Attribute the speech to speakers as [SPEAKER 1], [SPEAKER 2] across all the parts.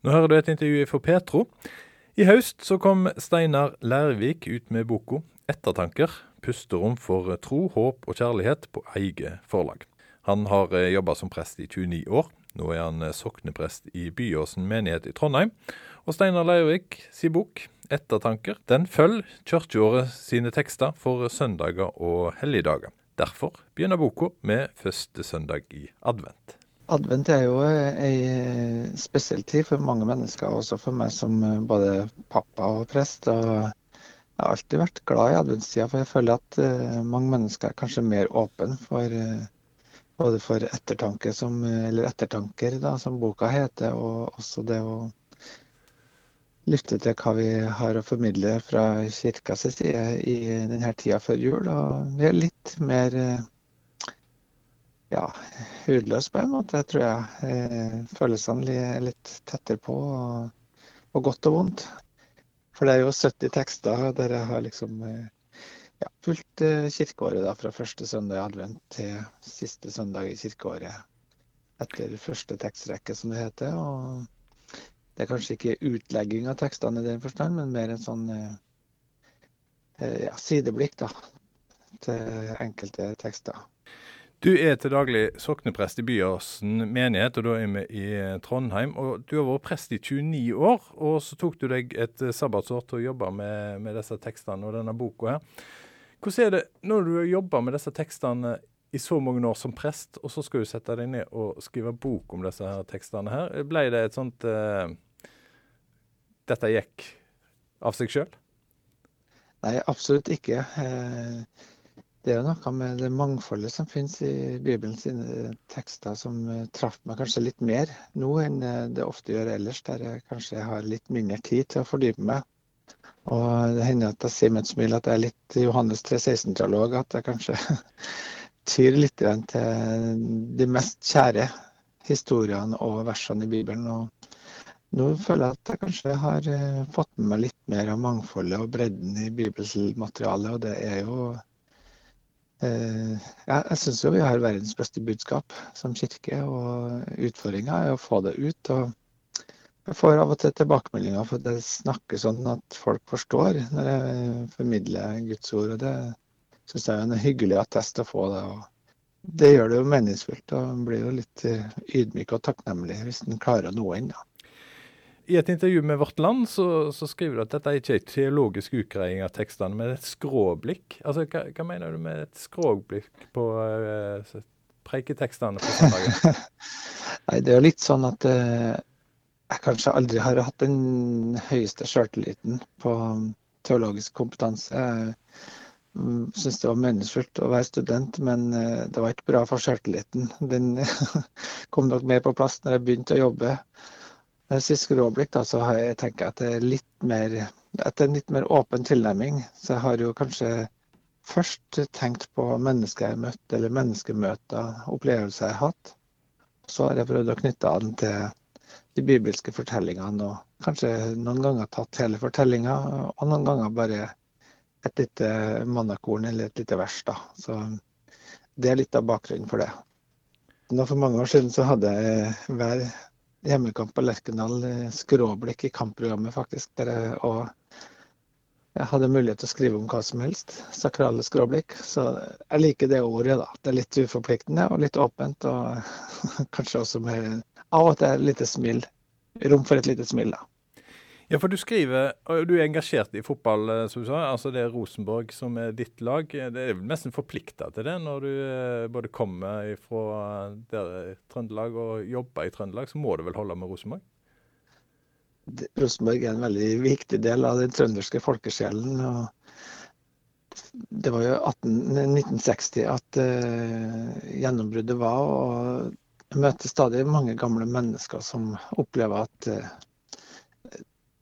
[SPEAKER 1] Nå hører du et intervju for Petro. I høst så kom Steinar Lærvik ut med boka 'Ettertanker pusterom for tro, håp og kjærlighet' på eget forlag. Han har eh, jobba som prest i 29 år. Nå er han eh, sokneprest i Byåsen menighet i Trondheim. Og Steinar Leirvik sin bok 'Ettertanker' den følger kirkeåret sine tekster for søndager og helligdager. Derfor begynner boka med første søndag i advent.
[SPEAKER 2] Advent er jo ei spesiell tid for mange mennesker, også for meg som både pappa og prest. og Jeg har alltid vært glad i adventstida, for jeg føler at eh, mange mennesker er kanskje mer åpne for eh, både for ettertanke, som, eller ettertanker, da, som boka heter, og også det å lytte til hva vi har å formidle fra kirkas side i denne tida før jul. Og vi er litt mer eh, ja, hudløs på en måte, tror jeg. Eh, følelsene er litt tettere på, og, godt og vondt. For det er jo 70 tekster der jeg har liksom eh, ja, fulgt eh, kirkeåret da, fra første søndag i advent til siste søndag i kirkeåret. Etter første tekstrekke, som det heter. Og det er kanskje ikke utlegging av tekstene i den forstand, men mer en sånn ja, sideblikk da, til enkelte tekster.
[SPEAKER 1] Du er til daglig sokneprest i Byåsen menighet, og da er vi i eh, Trondheim. og Du har vært prest i 29 år, og så tok du deg et eh, sabbatsår til å jobbe med, med disse tekstene og denne boka her. Hvordan er det når du har jobba med disse tekstene i så mange år som prest, og så skal du sette deg ned og skrive bok om disse her tekstene her? Ble det et sånt uh, Dette gikk av seg sjøl?
[SPEAKER 2] Nei, absolutt ikke. Uh, det er noe med det mangfoldet som finnes i Bibelens tekster som eh, traff meg kanskje litt mer nå enn eh, det ofte gjør ellers, der jeg kanskje har litt mindre tid til å fordype meg. Og det hender at jeg sier med et smil at jeg er litt Johannes 3.16-dialog, at jeg kanskje tyr litt til de mest kjære historiene og versene i Bibelen. Og nå føler jeg at jeg kanskje har eh, fått med meg litt mer av mangfoldet og bredden i bibelmaterialet, og det er jo Eh, jeg syns jo vi har verdens beste budskap som kirke, og utfordringa er å få det ut. Jeg får av og til tilbakemeldinger for det snakker sånn at folk forstår når jeg formidler Guds ord. og Det syns jeg er en hyggelig attest å få. det, og Det gjør det jo meningsfullt og blir jo litt eh, ydmyk og takknemlig hvis en klarer å nå inn. da.
[SPEAKER 1] I et intervju med Vårt Land så, så, skriver du at dette ikke er teologisk utgreiing av tekstene, men et skråblikk. Altså, hva, hva, mener du med et skråblikk på uh, preiketekstene på søndagen?
[SPEAKER 2] Nei, det er jo litt sånn at uh, jeg kanskje aldri har hatt den høyeste sjøltilliten på um, teologisk kompetanse. Jeg um, syns det var meningsfullt å være student, men uh, det var ikke bra for sjøltilliten. Den kom nok mer på plass når jeg begynte å jobbe. Sist skråblikk da, så har jeg tenkt at det er litt mer etter en litt mer åpen tilnærming. Så jeg har jo kanskje først tenkt på mennesker jeg har møtt, eller menneskemøter, opplevelser jeg har hatt. Så har jeg prøvd å knytte an til de bibelske fortellingene, og kanskje noen ganger tatt hele fortellinga, og noen ganger bare et lite mannakorn eller et lite vers. da. Så det er litt av bakgrunnen for det. Nå For mange år siden så hadde jeg hver hjemmekamp på Lerkendal, eh, skråblikk i kampprogrammet, faktisk. Der og jeg hadde mulighet til å skrive om hva som helst. Sakrale skråblikk. Så jeg liker det ordet, da. Det er litt uforpliktende og litt åpent. Og kanskje også med av og til et lite smil. Rom for et lite smil, da.
[SPEAKER 1] Ja, for du skriver, og du er engasjert i fotball, eh, som du sa. altså Det er Rosenborg som er ditt lag. Det er nesten forplikta til det når du eh, både kommer fra Trøndelag og jobber i Trøndelag, så må du vel holde med Rosenborg?
[SPEAKER 2] Rosenborg er en veldig viktig del av den trønderske folkesjelen. og Det var jo 18, 1960 at uh, gjennombruddet var. og Jeg møter stadig mange gamle mennesker som opplever at uh,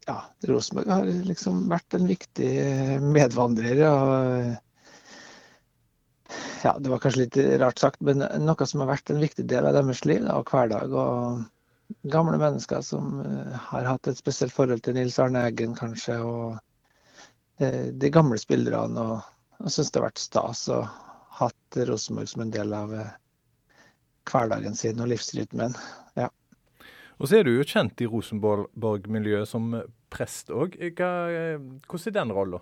[SPEAKER 2] ja, Rosenborg har liksom vært en viktig medvandrer. og ja, Det var kanskje litt rart sagt, men noe som har vært en viktig del av deres liv da, og hverdag. og Gamle mennesker som eh, har hatt et spesielt forhold til Nils Arne Eggen, kanskje. Og eh, de gamle spillerne. Og jeg syns det har vært stas å ha hatt Rosenborg som en del av eh, hverdagen sin og livsrytmen.
[SPEAKER 1] Og så er du jo kjent i Rosenborg-miljøet som prest òg. Hvordan er den rolla?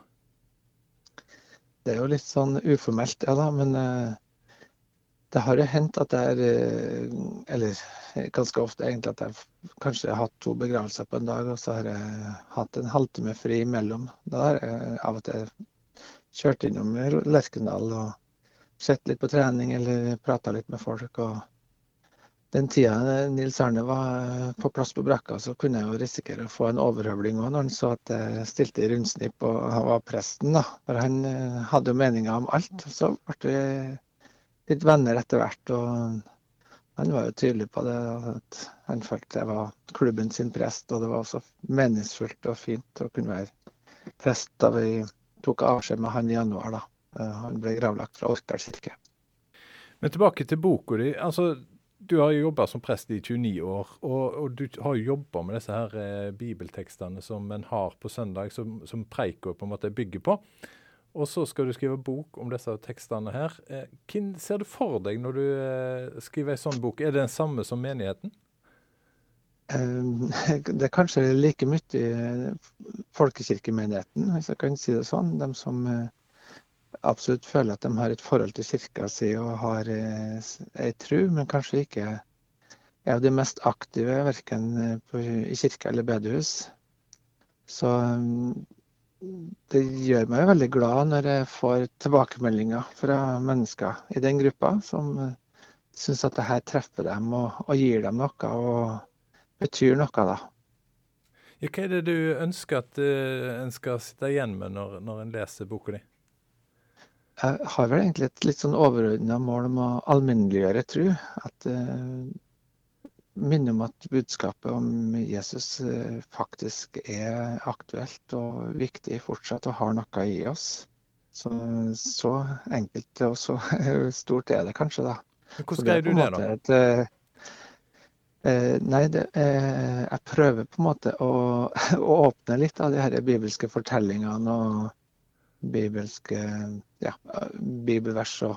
[SPEAKER 2] Det er jo litt sånn uformelt, ja da. Men uh, det har jo hendt at er uh, Eller ganske ofte egentlig at jeg kanskje har hatt to begravelser på en dag, og så har jeg hatt en halvtime fri imellom. Da har jeg av og til kjørt innom Lerkendal og sett litt på trening eller prata litt med folk. og den tida Nils Arne var eh, på plass på brakka, så kunne jeg jo risikere å få en overhøvling òg, når han så at jeg stilte i rundsnipp og han var presten. da. For han eh, hadde jo meninger om alt. Så ble vi litt venner etter hvert. og Han var jo tydelig på det, at han følte jeg var klubben sin prest. Og det var også meningsfullt og fint å kunne være prest da vi tok avskjed med han i januar. da. Eh, han ble gravlagt fra Orkdal kirke.
[SPEAKER 1] Men tilbake til boka di. altså du har jo jobba som prest i 29 år, og, og du har jo jobba med disse her eh, bibeltekstene som en har på søndag, som, som preika på en måte bygger på. Og så skal du skrive bok om disse tekstene her. Eh, hvem ser du for deg når du eh, skriver en sånn bok? Er det den samme som menigheten?
[SPEAKER 2] Um, det er kanskje like mye i folkekirkemenigheten, hvis jeg kan si det sånn. De som eh, absolutt føler at de har et forhold til kirka si og har ei eh, tru, men kanskje ikke er de mest aktive verken eh, i kirke eller bedehus. Så mm, det gjør meg veldig glad når jeg får tilbakemeldinger fra mennesker i den gruppa som eh, syns at det her treffer dem og, og, gir dem noe og betyr noe, da.
[SPEAKER 1] Ja, hva er det du ønsker at uh, en skal sitte igjen med når, når en leser boka di?
[SPEAKER 2] Jeg har vel egentlig et litt sånn overordna mål om å alminneliggjøre tro. At uh, Minne om at budskapet om Jesus uh, faktisk er aktuelt og viktig fortsatt og har noe i oss. Så, så enkelt og så stort er det kanskje, da.
[SPEAKER 1] Hvordan skrev du det, da? Et,
[SPEAKER 2] uh, nei, det, jeg prøver på en måte å, å åpne litt av de her bibelske fortellingene. og bibelske ja, bibelvers og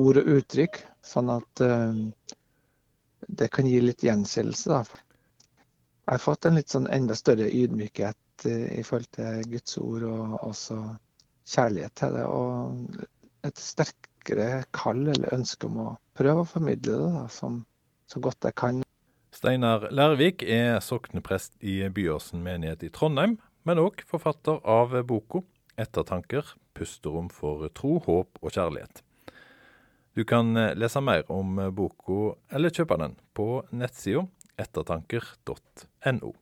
[SPEAKER 2] ord og uttrykk, sånn at uh, det kan gi litt gjenkjennelse. Jeg har fått en litt sånn enda større ydmykhet uh, i forhold til Guds ord, og også kjærlighet til det. Og et sterkere kall eller ønske om å prøve å formidle det da, som, så godt jeg kan.
[SPEAKER 1] Steinar Lærvik er sokneprest i Byåsen menighet i Trondheim, men òg forfatter av boka ettertanker, pusterom for tro, håp og kjærlighet. Du kan eh, lese mer om eh, boka, eller kjøpe den, på nettsida ettertanker.no.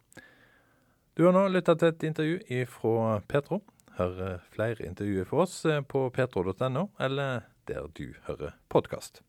[SPEAKER 1] Du har nå lytta til et intervju fra Petro. Hør flere intervjuer for oss eh, på petro.no, eller der du hører podkast.